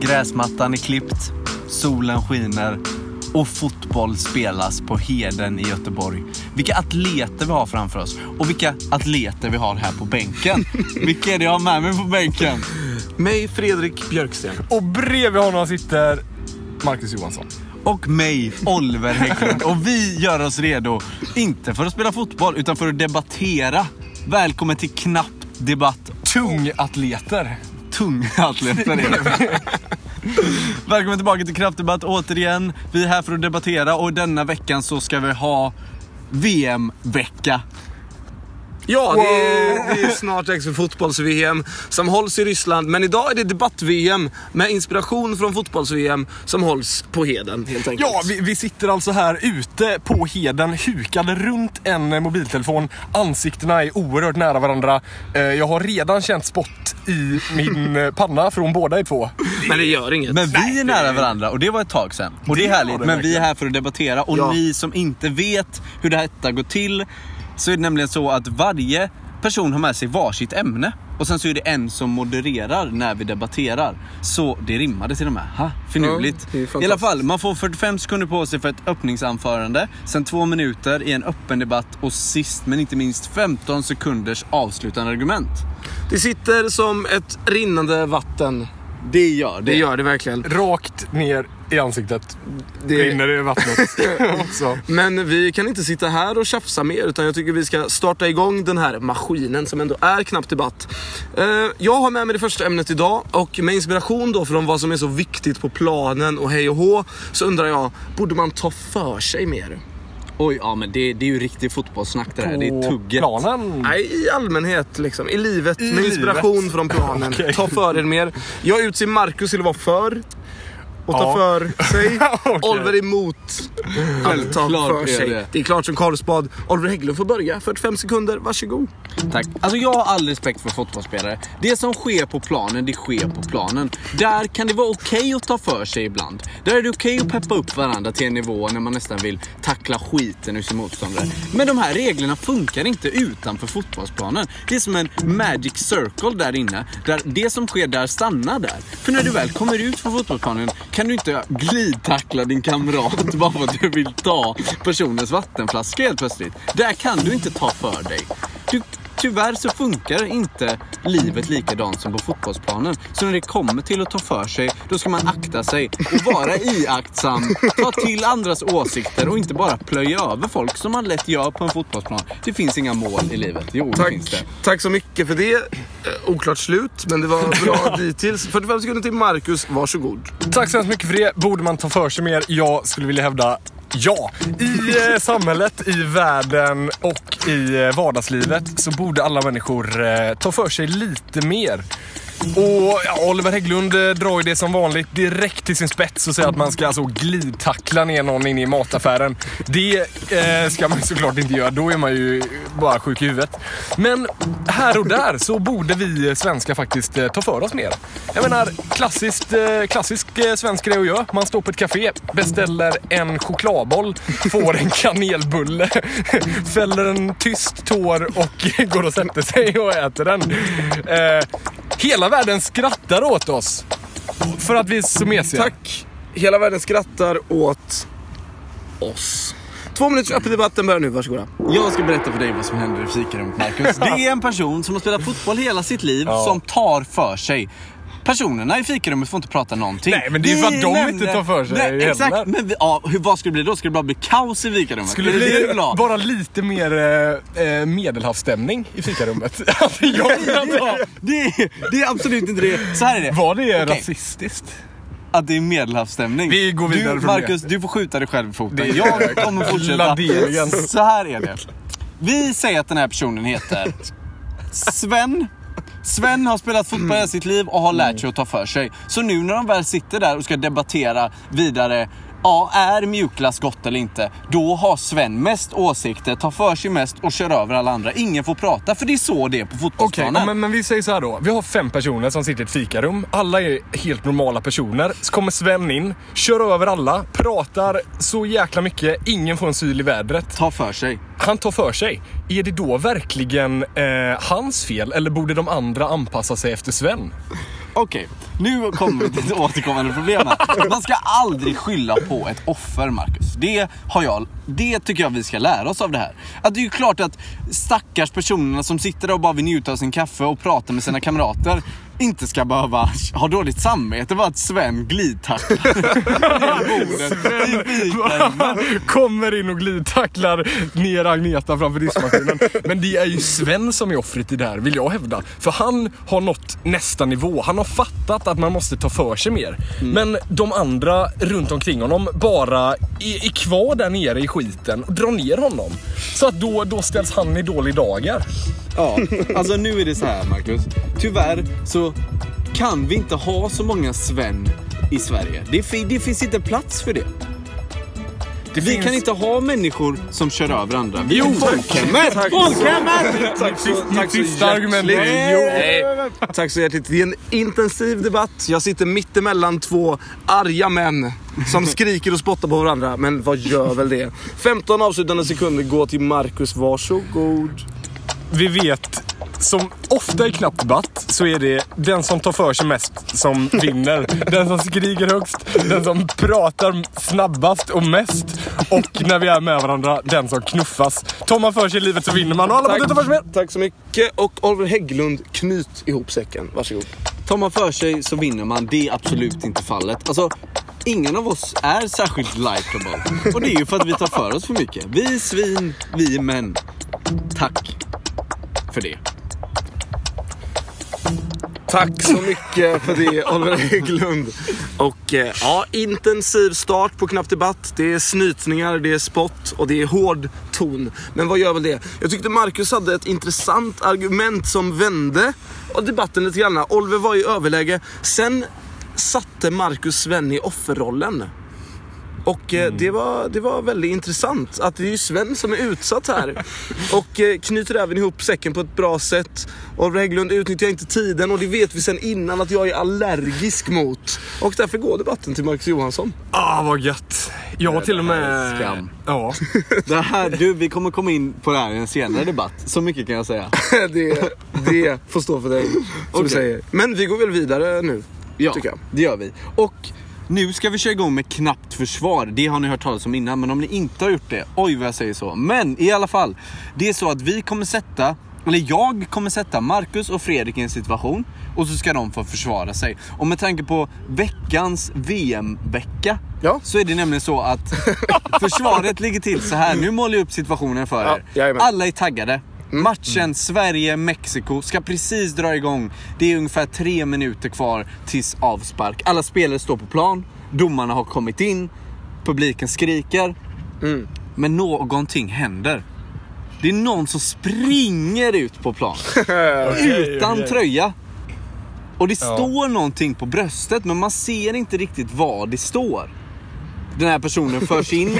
Gräsmattan är klippt, solen skiner och fotboll spelas på Heden i Göteborg. Vilka atleter vi har framför oss och vilka atleter vi har här på bänken. Vilka är det jag har med mig på bänken? Mig, Fredrik Björksten. Och bredvid honom sitter Marcus Johansson. Och mig, Oliver Hägglund. Och vi gör oss redo, inte för att spela fotboll, utan för att debattera. Välkommen till Knapp Debatt. Tungatleter. Tunga atleter är det. Välkommen tillbaka till Knapp Debatt återigen. Vi är här för att debattera och denna veckan så ska vi ha VM-vecka. Ja, det är, det är snart dags för fotbolls-VM som hålls i Ryssland. Men idag är det debatt-VM med inspiration från fotbolls-VM som hålls på Heden helt enkelt. Ja, vi, vi sitter alltså här ute på Heden, hukade runt en mobiltelefon. Ansiktena är oerhört nära varandra. Eh, Jag har redan känt spott i min eh, panna från båda i två. Men det gör inget. Men vi är nära varandra och det var ett tag sedan. Och det är Det var härligt. det Men vi är här för att debattera och Ja. ni som inte vet hur detta går till så är det nämligen så att varje person har med sig varsitt ämne. Och sen så är det en som modererar när vi debatterar. Så det rimmade till och med. Ha, finurligt. Ja, I alla fall, man får 45 sekunder på sig för ett öppningsanförande. Sen två minuter i en öppen debatt och sist men inte minst 15 sekunders avslutande argument. Det sitter som ett rinnande vatten. Det gör Det gör det verkligen. Rakt ner i ansiktet. Det- Rinner det i vattnet också. Men vi kan inte sitta här och tjafsa mer utan jag tycker vi ska starta igång den här maskinen som ändå är knappt debatt. Eh, Jag har med mig det första ämnet idag och med inspiration då från vad som är så viktigt på planen och hej och hå så undrar jag, borde man ta för sig mer? Oj, ja men det, det är ju riktigt fotbollssnack det här. Det är tugget. planen. Nej, i allmänhet liksom. I livet. I med inspiration livet. från planen. Okej. Ta för er mer. Jag utser Marcus till att vara för. Och ta Ja. för sig. Okej. Oliver emot att ta Självklart för sig. det. Det är klart som Karlsbad. Oliver Hägglund får börja. 45 sekunder, varsågod. Tack. Alltså jag har all respekt för fotbollsspelare. Det som sker på planen, det sker på planen. Där kan det vara okej att ta för sig ibland. Där är det okej att peppa upp varandra till en nivå när man nästan vill tackla skiten ur sin motståndare. Men de här reglerna funkar inte utanför fotbollsplanen. Det är som en magic circle där inne. Där det som sker där stannar där. För när du väl kommer ut från fotbollsplanen kan du inte glidtackla din kamrat bara för att du vill ta personens vattenflaska helt plötsligt. Där kan du inte ta för dig. Du, tyvärr så funkar inte livet likadant som på fotbollsplanen. Så när det kommer till att ta för sig, då ska man akta sig och vara iaktsam. Ta till andras åsikter och inte bara plöja över folk som man lätt gör på en fotbollsplan. Det finns inga mål i livet. Jo, det finns det. Tack. Tack så mycket för det. Eh, oklart slut, men det var bra dittills. 45 sekunder till Marcus, varsågod. Tack så hemskt mycket för det. Borde man ta för sig mer? Jag skulle vilja hävda ja. I eh, samhället, i världen och i eh, vardagslivet så borde alla människor eh, ta för sig lite mer. Och ja, Oliver Hägglund eh, drar ju det som vanligt direkt till sin spets och säger att man ska alltså glidtackla ner någon inne i mataffären. Det eh, ska man ju såklart inte göra, då är man ju bara sjuk i huvudet. Men här och där så borde vi svenskar faktiskt eh, ta för oss mer. Jag menar, klassiskt, eh, klassisk eh, svensk grej att göra. Man står på ett café, beställer en chokladboll, får en kanelbulle, fäller en tyst tår och går och sätter sig och äter den. Eh, Hela världen skrattar åt oss. För att vi är så mesiga. Tack. Hela världen skrattar åt oss. Två minuters öppen debatten börjar nu, varsågoda. Jag ska berätta för dig vad som händer i fikarummet, Marcus. Det är en person som har spelat fotboll hela sitt liv Ja. som tar för sig. Personerna i fikarummet får inte prata någonting. Nej, men det är ju för att de nämnde- inte tar för sig Nej, heller. exakt. Men vi, ja, hur, vad skulle det bli då? Skulle det bara bli kaos i fikarummet? Skulle det det bli bara lite mer eh, eh, medelhavsstämning i fikarummet. Alltså, jag det, är, det är absolut inte det. Så här är det. Var det Okej. rasistiskt? Att det är medelhavsstämning. Vi går vidare du, från Marcus, du får skjuta dig själv i foten. Det- Jag kommer fortsätta. Så här är det. Vi säger att den här personen heter Sven. Sven har spelat fotboll hela sitt liv och har lärt sig att ta för sig. Så nu när de väl sitter där och ska debattera vidare ja, är mjukglass gott eller inte? Då har Sven mest åsikter, tar för sig mest och kör över alla andra. Ingen får prata, för det är så det är på Okej, fotbollsplanen. ja, men, men vi säger så här då. Vi har fem personer som sitter i ett fikarum. Alla är helt normala personer. Så kommer Sven in, kör över alla, pratar så jäkla mycket. Ingen får en syl i vädret. Ta för sig. Han tar för sig. Är det då verkligen eh, hans fel eller borde de andra anpassa sig efter Sven? Okej, nu kommer vi till ett återkommande problem här. Man ska aldrig skylla på ett offer, Marcus. Det, har jag, det tycker jag vi ska lära oss av det här. Att det är ju klart att stackars personerna som sitter där och bara vill njuta av sin kaffe och prata med sina kamrater inte ska behöva ha dåligt samvete för att Sven glidtacklar bordet i. Kommer in och glidtacklar ner Agneta framför diskmaskinen. Men det är ju Sven som är offret i det här, vill jag hävda. För han har nått nästa nivå. Han har fattat att man måste ta för sig mer. Men de andra runt omkring honom bara är, är kvar där nere i skiten och drar ner honom. Så att då, då ställs han i dålig dagar. Ja, alltså nu är det så här Marcus. Tyvärr så kan vi inte ha så många Sven i Sverige. Det, det finns inte plats för det. Det Vi finns- kan inte ha människor som kör över andra. Vi Jo, är folkhemmet! tack. Folkhemmet! Tack så, tack så hjärtligt. Tack så hjärtligt. Det är en intensiv debatt. Jag sitter mitt emellan två arga män som skriker och spottar på varandra. Men vad gör väl det? 15 avslutande sekunder går till Marcus. Varsågod. Vi vet, som ofta i knapp debatt, så är det den som tar för sig mest som vinner. Den som skriker högst, den som pratar snabbast och mest. Och när vi är med varandra, den som knuffas. Tar man för sig i livet så vinner man och alla får inte ta för sig mer. Tack så mycket. Och Oliver Hägglund, knyt ihop säcken. Varsågod. Tar man för sig så vinner man. Det är absolut inte fallet. Alltså, ingen av oss är särskilt likeable. Och det är ju för att vi tar för oss för mycket. Vi är svin, vi är män. Tack för det. Tack så mycket för det Oliver Hägglund. Och eh, ja, intensiv start på Knapp Debatt. Det är snytningar, det är spott och det är hård ton. Men vad gör väl det? Jag tyckte Marcus hade ett intressant argument som vände debatten lite grann. Oliver var i överläge. Sen satte Marcus Sven i offerrollen. Och eh, det, var, det var väldigt intressant att det är ju Sven som är utsatt här. Och eh, knyter även ihop säcken på ett bra sätt. Oliver Hägglund utnyttjar inte tiden och det vet vi sen innan att jag är allergisk mot. Och därför går debatten till Marcus Johansson. Ah, vad gött. Jag har till och med... skam. Ja. Det här, du, vi kommer komma in på det här i en senare debatt. Så mycket kan jag säga. det, det får stå för dig, som du säger. Men vi går väl vidare nu, Ja, tycker jag. det gör vi. Och nu ska vi köra igång med knappt försvar. Det har ni hört talas om innan, men om ni inte har gjort det, oj vad jag säger så. Men i alla fall, det är så att vi kommer sätta, eller jag kommer sätta Marcus och Fredrik i en situation och så ska de få försvara sig. Och med tanke på veckans VM-vecka Ja. så är det nämligen så att försvaret ligger till så här. Nu målar jag upp situationen för Ja, er. jajamän. Alla är taggade. Matchen Sverige-Mexiko ska precis dra igång. Det är ungefär tre minuter kvar tills avspark. Alla spelare står på plan, domarna har kommit in, publiken skriker. Men någonting händer. Det är någon som springer ut på plan. utan okej. tröja. Och det Ja. står någonting på bröstet men man ser inte riktigt vad det står. Den här personen förs in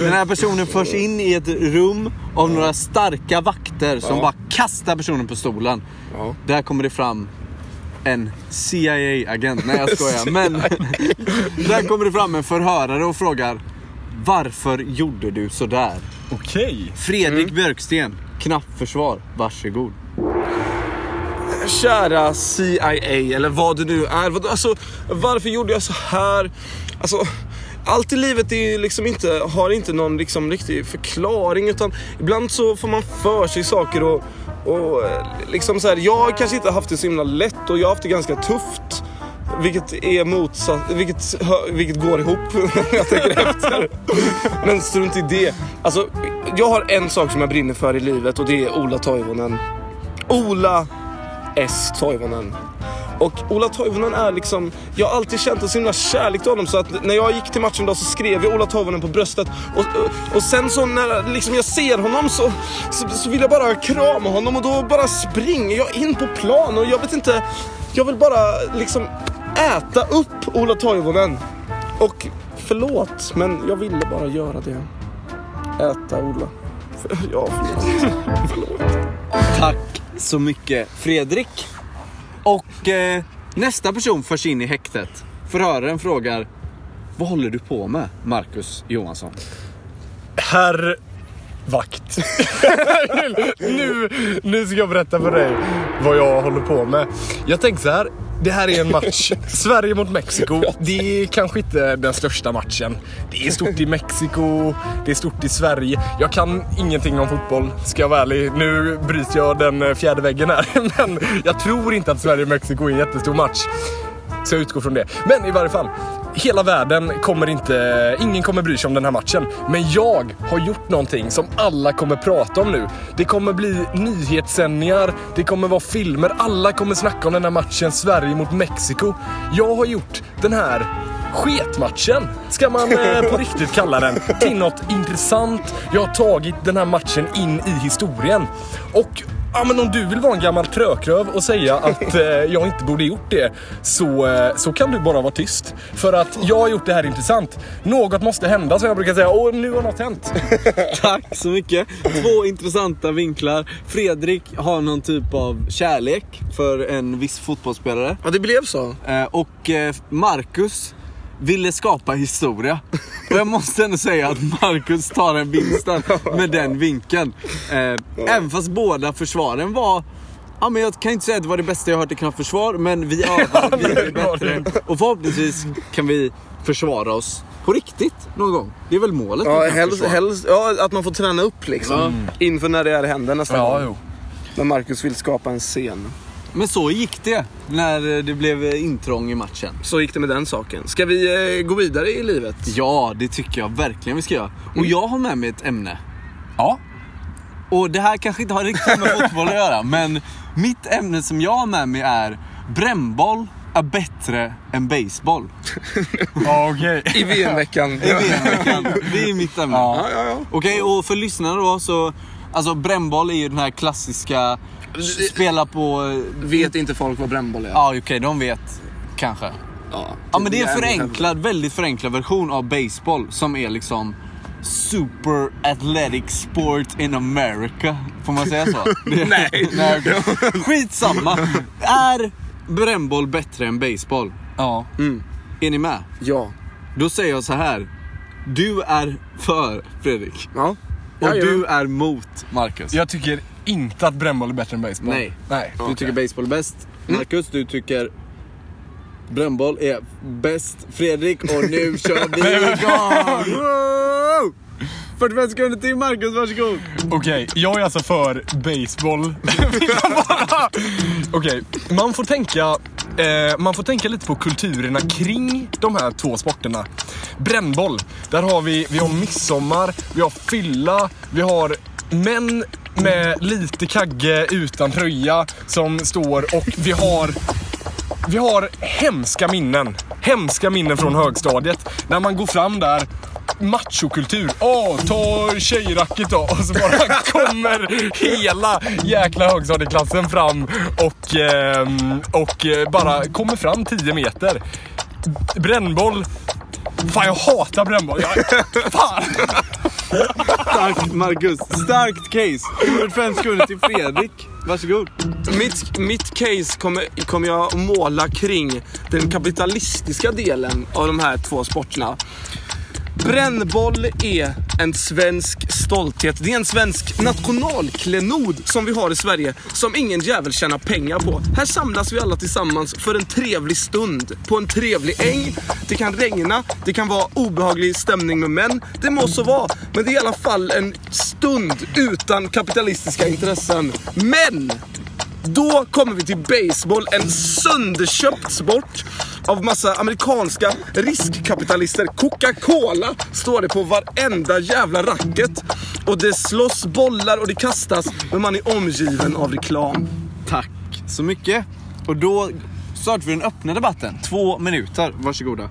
den här personen förs in i ett rum av några starka vakter som bara kastar personen på stolen. Där kommer det fram en CIA-agent. Nej jag skojar. Men där kommer det fram en förhörare och frågar Varför gjorde du sådär? Okej. Fredrik Björksten, knappförsvar. Varsågod. Kära CIA, eller vad det nu är. Alltså, varför gjorde jag så här? Alltså, allt i livet är liksom inte, har inte någon liksom riktig förklaring. Utan ibland så får man för sig saker och, och liksom så här, jag har kanske inte haft det så himla lätt och jag har haft det ganska tufft. Vilket är motsatt, vilket, vilket går ihop när jag tänker efter. Men strunt i det. Alltså, jag har en sak som jag brinner för i livet och det är Ola Toivonen. Ola S. Toivonen. Och Ola Toivonen är liksom, jag har alltid känt en så himla kärlek till honom så att när jag gick till matchen idag så skrev jag Ola Toivonen på bröstet. Och, och, sen så när liksom jag ser honom så, så, så vill jag bara krama honom och då bara springer jag in på plan och jag vet inte, jag vill bara liksom äta upp Ola Toivonen. Och Förlåt, men jag ville bara göra det. Äta, Ola. För, ja, förlåt. förlåt. Tack så mycket Fredrik. Och eh, nästa person förs in i häktet. Förhöraren frågar Vad håller du på med, Marcus Johansson? Herr vakt. nu, nu ska jag berätta för dig vad jag håller på med. Jag tänkte så här. Det här är en match. Sverige mot Mexiko. Det är kanske inte den största matchen. Det är stort i Mexiko, det är stort i Sverige. Jag kan ingenting om fotboll, ska jag vara ärlig. Nu bryter jag den eh, fjärde väggen här. Men jag tror inte att Sverige och Mexiko är en jättestor match. Så jag utgår från det. Men i varje fall. Hela världen kommer inte, ingen kommer bry sig om den här matchen. Men jag har gjort någonting som alla kommer prata om nu. Det kommer bli nyhetssändningar, det kommer vara filmer, alla kommer snacka om den här matchen Sverige mot Mexiko. Jag har gjort den här sketmatchen, ska man eh, på riktigt kalla den, till något intressant. Jag har tagit den här matchen in i historien. Och Ja men om du vill vara en gammal trökröv och säga att eh, jag inte borde gjort det så, eh, så kan du bara vara tyst. För att jag har gjort det här intressant. Något måste hända som jag brukar säga och nu har något hänt. Tack så mycket. Två intressanta vinklar. Fredrik har någon typ av kärlek för en viss fotbollsspelare. Ja, det blev så. Eh, och eh, Marcus ville skapa historia. Och jag måste ändå säga att Marcus tar en vinst där med den vinkeln. Eh, även fast båda försvaren var Ja, men jag kan inte säga att det var det bästa jag hört i Knappt Försvar, men vi övar, vi var bättre. Och förhoppningsvis kan vi försvara oss på riktigt någon gång. Det är väl målet Ja, helst, helst, ja, att man får träna upp liksom. Inför när det här händer nästa Ja, gång. jo. När Marcus vill skapa en scen. Men så gick det när det blev intrång i matchen. Så gick det med den saken. Ska vi eh, gå vidare i livet? Ja, det tycker jag verkligen vi ska göra. Och jag har med mig ett ämne. Ja. Och det här kanske inte har riktigt med fotboll att göra, men mitt ämne som jag har med mig är brännboll är bättre än baseball. Ja, okej. I VM-veckan. I VM-veckan. Det är mitt ämne. Ja. Ja, ja. Okej, och för lyssnarna då så, alltså brännboll är ju den här klassiska, spela på, eh, Vet inte folk vad brännboll är? ja okej, de vet kanske. ja. Ja men det är en förenklad, väldigt förenklad version av baseball som är liksom Super athletic sport in America. Får man säga så? Nej. Skitsamma. Är brännboll bättre än baseball? Ja. Är ni med? Ja. Då säger jag så här. Du är för Fredrik. Ja. Och du är mot Marcus. Jag tycker inte att brännboll är bättre än baseball. Nej. Nej. Du Okej. tycker baseball är bäst. Marcus, du tycker brännboll är bäst. Fredrik, och nu kör vi igång! Wow! 45 sekunder till Marcus, varsågod. Okej, jag är alltså för baseball. Okej, man får tänka eh, man får tänka lite på kulturerna kring de här två sporterna. Brännboll, där har vi, vi har midsommar, vi har fylla, vi har män med lite kagge utan tröja som står och vi har vi har hemska minnen. Hemska minnen från högstadiet. När man går fram där, machokultur. Åh, ta tjejracket då. Och så bara kommer hela jäkla högstadieklassen fram och, ehm, och eh, bara kommer fram 10 meter. Brännboll. Fan, jag hatar brännboll. Jag, fan! Starkt Marcus, starkt case. 45 sekunder till Fredrik, varsågod. Mitt, mitt case kommer, kommer jag att måla kring den kapitalistiska delen av de här två sporterna. Brännboll är en svensk stolthet. Det är en svensk nationalklenod som vi har i Sverige som ingen jävel tjänar pengar på. Här samlas vi alla tillsammans för en trevlig stund på en trevlig äng. Det kan regna, det kan vara obehaglig stämning med män. Det må så vara, men det är i alla fall en stund utan kapitalistiska intressen. Men! Då kommer vi till baseball, en sönderköpt sport av massa amerikanska riskkapitalister. Coca-Cola står det på varenda jävla racket. Och det slåss bollar och det kastas, men man är omgiven av reklam. Tack så mycket. Och då Kampstart för den öppna debatten. Två minuter. Varsågoda.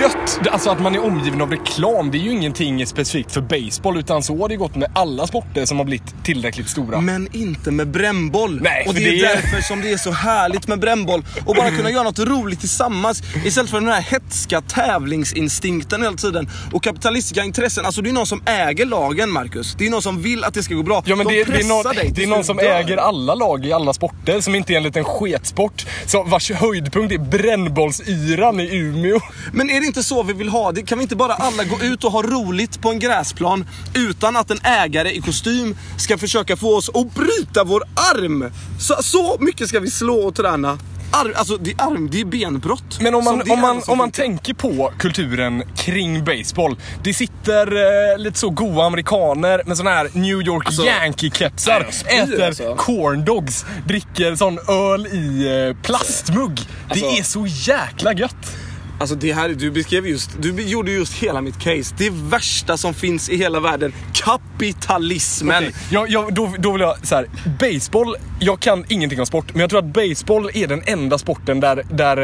Gött! Alltså att man är omgiven av reklam, det är ju ingenting specifikt för baseball. Utan så har det gått med alla sporter som har blivit tillräckligt stora. Men inte med brännboll. Nej, och det är det är- därför som det är så härligt med brännboll. Och bara kunna göra något roligt tillsammans. Istället för den här hetska tävlingsinstinkten hela tiden. Och kapitalistiska intressen. Alltså det är någon som äger lagen Marcus. Det är någon som vill att det ska gå bra. Ja men De det, det, är pressar någon, dig det är någon som dör. äger alla lag i alla sporter, som inte är en liten sketsport. Så vars höjdpunkt är brännbollsyran i Umeå. Men är det inte så vi vill ha det? Kan vi inte bara alla gå ut och ha roligt på en gräsplan utan att en ägare i kostym ska försöka få oss att bryta vår arm? Så, så mycket ska vi slå och träna. Arm, alltså det är, arm, det är benbrott. Men om man, om man, om man tänker på kulturen kring baseball. Det sitter eh, lite så goa amerikaner med såna här New York Alltså, Yankee-kepsar. Äter alltså. corndogs, dricker sån öl i eh, plastmugg. Alltså- det är så jäkla gött. Alltså det här, du beskrev just, du gjorde just hela mitt case. Det värsta som finns i hela världen. Kapitalismen. Okej, Jag, jag, då, då vill jag så här, baseball, jag kan ingenting om sport, men jag tror att baseball är den enda sporten där, där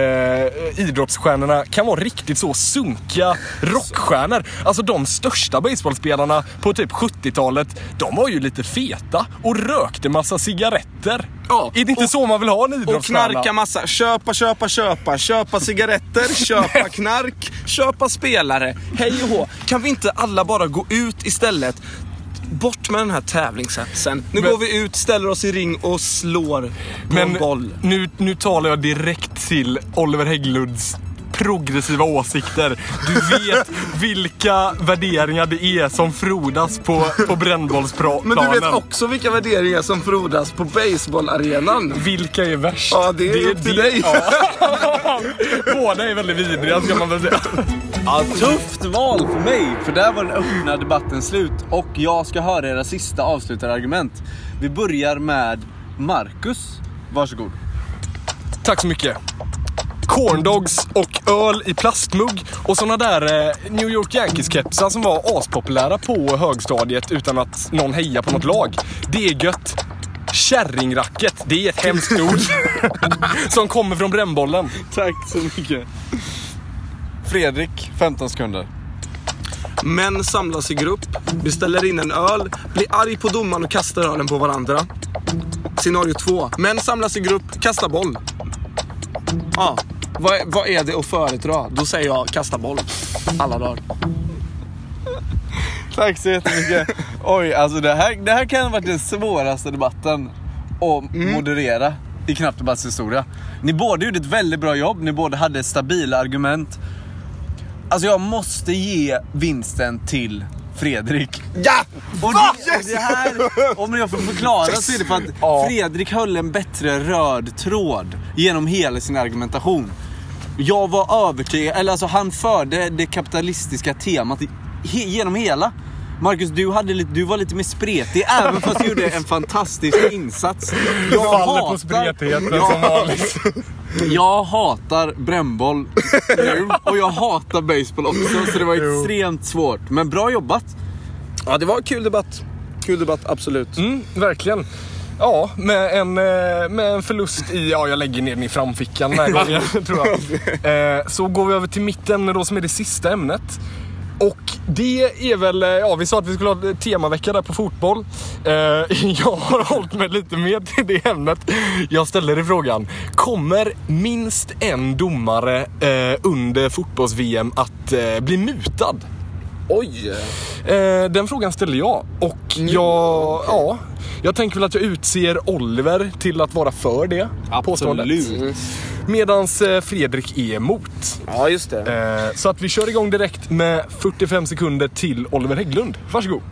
eh, idrottsstjärnorna kan vara riktigt så sunkiga rockstjärnor. Alltså de största baseballspelarna på typ 70-talet, de var ju lite feta och rökte massa cigaretter. Ja, är det inte och- så man vill ha en Och idrottsstjärna? knarka massa. Köpa, köpa, köpa. Köpa cigaretter, köpa knark, köpa spelare. Hej och hå. Kan vi inte alla bara gå ut istället? Bort med den här tävlingshetsen. Nu Men- går vi ut, ställer oss i ring och slår på en Men boll. nu, nu talar jag direkt till Oliver Hägglunds progressiva åsikter. Du vet vilka värderingar det är som frodas på, på brännbollsplanen. Men du vet också vilka värderingar som frodas på baseballarenan. Vilka är värst? Ja, det är upp till dig. Ja. Båda är väldigt vidriga ska man väl säga. Ja, tufft val för mig, för där var den öppna debatten slut. Och jag ska höra era sista avslutande argument. Vi börjar med Marcus. Varsågod. Tack så mycket. Corndogs och öl i plastmugg och såna där eh, New York Yankees-kepsar som var aspopulära på högstadiet utan att någon hejar på något lag. Det är gött. Kärringracket, det är ett hemskt ord. som kommer från brännbollen. Tack så mycket. Fredrik, 15 sekunder. Män samlas i grupp, beställer in en öl, blir arg på domaren och kastar ölen på varandra. Scenario två. Män samlas i grupp, kastar boll. Ja, vad, är- vad är det att föredra? Då säger jag kasta boll. Alla dagar. Tack så jättemycket. Oj, alltså det här, det här kan ha varit den svåraste debatten att moderera i Knappt Debatts historia. Ni båda gjorde ett väldigt bra jobb, ni båda hade stabila argument. Alltså jag måste ge vinsten till Fredrik. Ja! Och det, och det här, om jag får förklara så är det för att. Fredrik höll en bättre röd tråd genom hela sin argumentation. Jag var övertygad, eller alltså han förde det kapitalistiska temat he, genom hela. Marcus, du, hade lite, du var lite mer spretig även fast du gjorde en fantastisk insats. Jag Faller på spretigheten som vanligt. Jag hatar brännboll nu och jag hatar baseball också så det var Jo. extremt svårt. Men bra jobbat. Ja, det var en kul debatt. Kul debatt, absolut. Mm, verkligen. Ja, med en, eh, med en förlust i, ja jag lägger ner den i framfickan den här gången tror jag. Eh, Så går vi över till mitt ämne då som är det sista ämnet. Och det är väl, eh, ja vi sa att vi skulle ha temavecka där på fotboll. Eh, Jag har hållit mig lite med till det ämnet. Jag ställer dig frågan, kommer minst en domare eh, under fotbolls-VM att bli mutad? Oj! Eh, den frågan ställer jag. Och jag, ja, jag tänker väl att jag utser Oliver till att vara för det påståendet. Medans eh, Fredrik är emot. Ja, just det. Eh, så att vi kör igång direkt med 45 sekunder till Oliver Hägglund. Varsågod.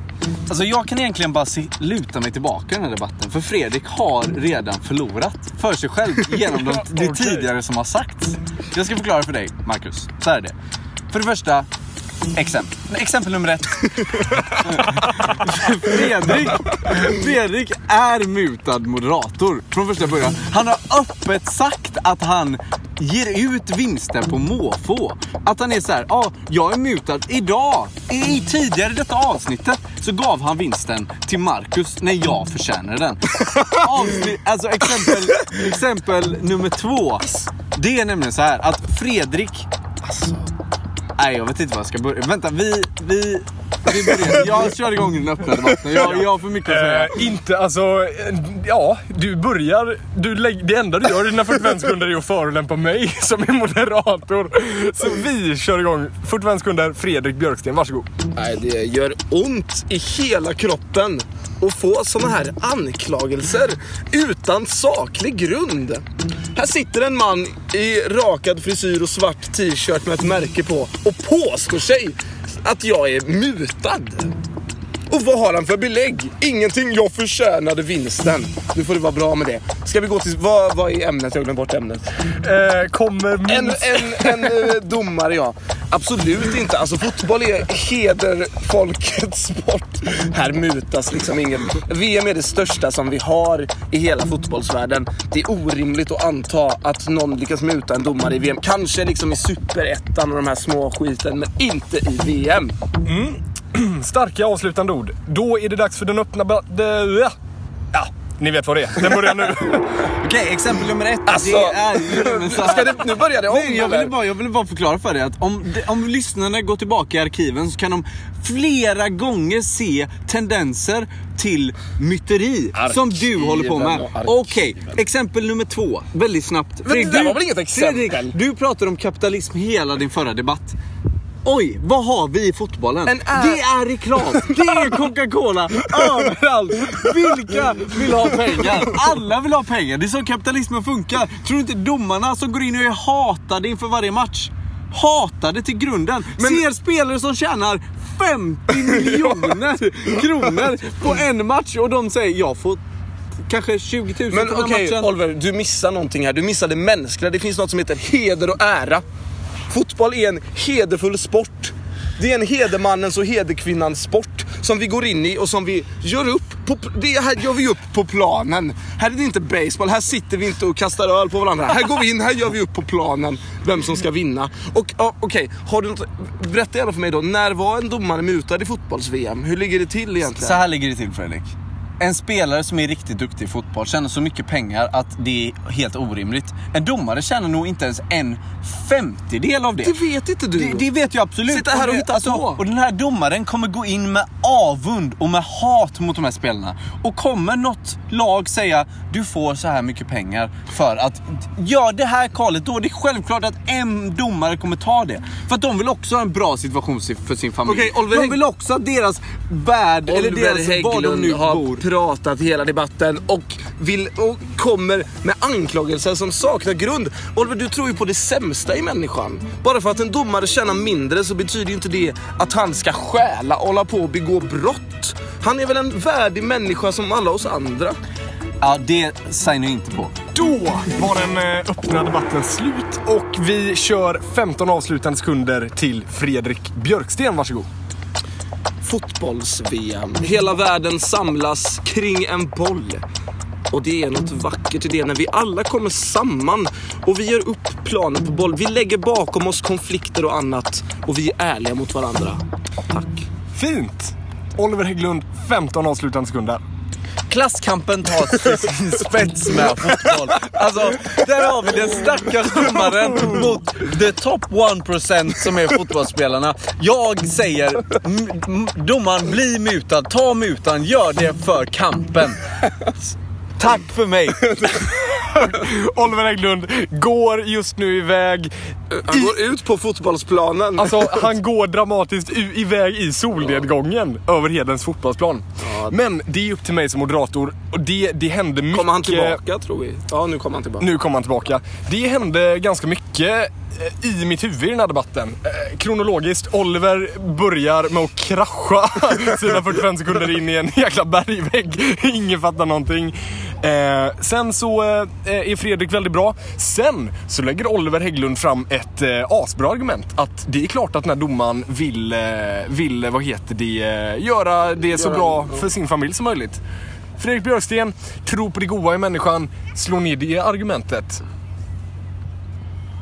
Alltså jag kan egentligen bara se, luta mig tillbaka i den här debatten. För Fredrik har redan förlorat för sig själv genom de, det tidigare som har sagts. Jag ska förklara för dig, Marcus. Så här är det. För det första, exempel. Exempel nummer ett. Fredrik, Fredrik är mutad moderator från första början. Han har öppet sagt att han ger ut vinster på måfå. Att han är så här, ja, ah, jag är mutad. Idag, i tidigare i detta avsnittet, så gav han vinsten till Marcus när jag förtjänade den. Avsnitt, alltså exempel, exempel nummer två. Det är nämligen så här att Fredrik... Nej, jag vet inte var jag ska börja. Vänta, vi... vi vi börjar. Jag kör igång den öppna debatten. Jag, jag har för mycket att säga. Eh, inte, alltså, eh, ja, du börjar, du lägg, det enda du gör i dina 45 sekunder är att förolämpa mig som är moderator. Så vi kör igång. 45 sekunder, Fredrik Björksten, varsågod. Nej, det gör ont i hela kroppen att få såna här anklagelser utan saklig grund. Här sitter en man i rakad frisyr och svart t-shirt med ett märke på och påstår sig att jag är mutad. Och vad har han för belägg? Ingenting, jag förtjänade vinsten. Nu får det vara bra med det. Ska vi gå till, vad, vad är ämnet? Jag glömde bort ämnet. Eh, kommer En, minst... en, en eh, domare ja. Absolut inte. Alltså fotboll är hederfolkets sport. Här mutas liksom ingen. VM är det största som vi har i hela fotbollsvärlden. Det är orimligt att anta att någon lyckas muta en domare i VM. Kanske liksom i superettan och de här små skiten, men inte i VM. Mm. Starka avslutande ord. Då är det dags för den öppna... Ja, ja, ni vet vad det är. Den börjar nu. Okej, exempel nummer ett. Alltså, det är ju men Ska det, nu börjar det om Nej, jag ville bara, jag ville bara förklara för dig att om, om lyssnarna går tillbaka i arkiven så kan de flera gånger se tendenser till myteri som du håller på med. arkiven. Okej, exempel nummer två. Väldigt snabbt. det där var väl inget exempel? Fredrik, du pratar om kapitalism hela din förra debatt. Oj, vad har vi i fotbollen? Det är reklam, det är Coca-Cola överallt. Vilka vill ha pengar? Alla vill ha pengar. Det är så kapitalismen funkar. Tror du inte domarna som går in och är hatade inför varje match? Hatade till grunden. Ser spelare som tjänar 50 miljoner kronor på en match och de säger jag får kanske 20 000 Men okej, matchen. Oliver, du missar någonting här. Du missar det mänskliga. Det finns något som heter heder och ära. Fotboll är en hederfull sport. Det är en hedermannens och hederkvinnans sport som vi går in i och som vi gör upp på, det här gör vi upp på planen. Här är det inte baseball, här sitter vi inte och kastar öl på varandra. Här går vi in, här gör vi upp på planen vem som ska vinna. Och ja, okej, okay. något, berätta gärna för mig då, när var en domare mutad i fotbolls-VM? Hur ligger det till egentligen? Så här ligger det till Fredrik. En spelare som är riktigt duktig i fotboll tjänar så mycket pengar att det är helt orimligt. En domare tjänar nog inte ens en femtedel av det. Det vet inte du. Det, det vet jag absolut. Sitta här och hitta på. Och den här domaren kommer gå in med avund och med hat mot de här spelarna. Och kommer något lag säga du får så här mycket pengar för att gör det här kallet, då är det självklart att en domare kommer ta det. För att de vill också ha en bra situation för sin familj. Oliver de vill också att deras värld, eller deras, var de nu bor. Pratat hela debatten och, vill, och kommer med anklagelser som saknar grund. Oliver, du tror ju på det sämsta i människan. Bara för att en domare tjänar mindre så betyder ju inte det att han ska stjäla och hålla på och begå brott. Han är väl en värdig människa som alla oss andra. Ja, det signar jag inte på. Då var den eh, öppna debatten slut och vi kör 15 avslutande sekunder till Fredrik Björksten. Varsågod. Fotbolls-VM. Hela världen samlas kring en boll. Och det är något vackert i det när vi alla kommer samman och vi gör upp planen på boll. Vi lägger bakom oss konflikter och annat och vi är ärliga mot varandra. Tack. Fint! Oliver Hägglund, 15 avslutande sekunder. Klasskampen tar till sin spets med fotboll. Alltså, där har vi den stackars domaren mot the top 1% som är fotbollsspelarna. Jag säger, domaren, bli mutad, ta mutan, gör det för kampen. Tack för mig. Oliver Hägglund går just nu iväg. Han går ut på fotbollsplanen. Alltså, han går dramatiskt iväg i solnedgången över Hedens fotbollsplan. Men det är upp till mig som moderator och det, det hände mycket... kommer han tillbaka tror vi? Ja, nu kommer han tillbaka. Nu kommer han tillbaka. Det hände ganska mycket eh, i mitt huvud i den här debatten. Eh, Kronologiskt, Oliver börjar med att krascha sina 45 sekunder in i en jäkla bergvägg. Ingen fattar någonting. Eh, sen så eh, är Fredrik väldigt bra. Sen så lägger Oliver Hägglund fram ett eh, asbra argument. Att det är klart att den här domaren vill, eh, vill vad heter det, eh, göra det så bra för sin familj som möjligt. Fredrik Björksten, tro på det goda i människan, slå ner det argumentet.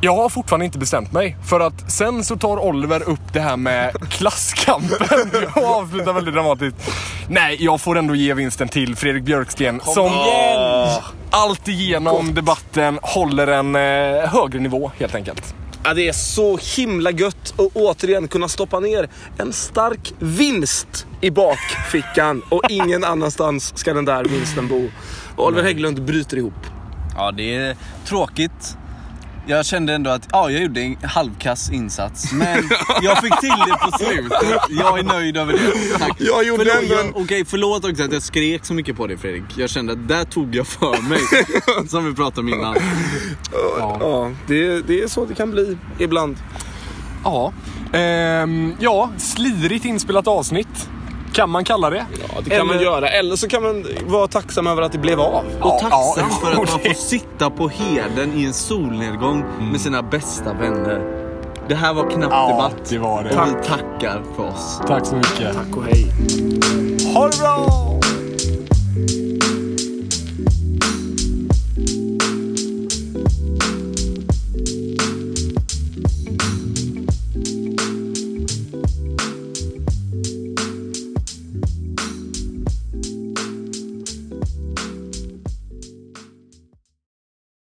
Jag har fortfarande inte bestämt mig. För att sen så tar Oliver upp det här med klasskampen och avslutar väldigt dramatiskt. Nej, jag får ändå ge vinsten till Fredrik Björksten som... igen! allt igenom debatten håller en eh, högre nivå helt enkelt. Ja, det är så himla gött att återigen kunna stoppa ner en stark vinst i bakfickan och ingen annanstans ska den där vinsten bo. Och Oliver Hägglund bryter ihop. Ja, det är tråkigt. Jag kände ändå att ja, jag gjorde en halvkass insats, men jag fick till det på slutet. Jag är nöjd över det. Tack. Jag gjorde förlåt, ändå en- jag, Okej, förlåt också att jag skrek så mycket på dig Fredrik. Jag kände att där tog jag för mig. Som vi pratade om innan. Ja, det, det är så det kan bli ibland. Ja. Ehm, ja, slirigt inspelat avsnitt. Kan man kalla det. Ja, det kan man Eller- göra. Eller så kan man vara tacksam över att det blev av. Och tacksam ja, för att man får sitta på heden i en solnedgång med sina bästa vänner. Det här var knappt Ja, debatt. det var det. Och vi tackar för oss. Tack så mycket. Tack och hej. Ha det bra!